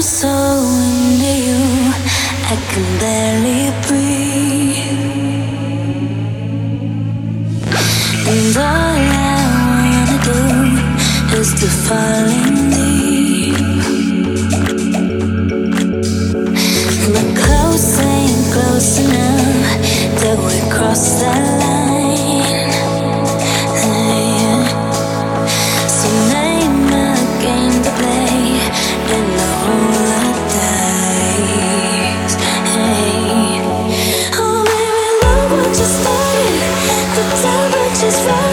I'm so into you, I can barely breathe. And all I wanna do is to fall in just right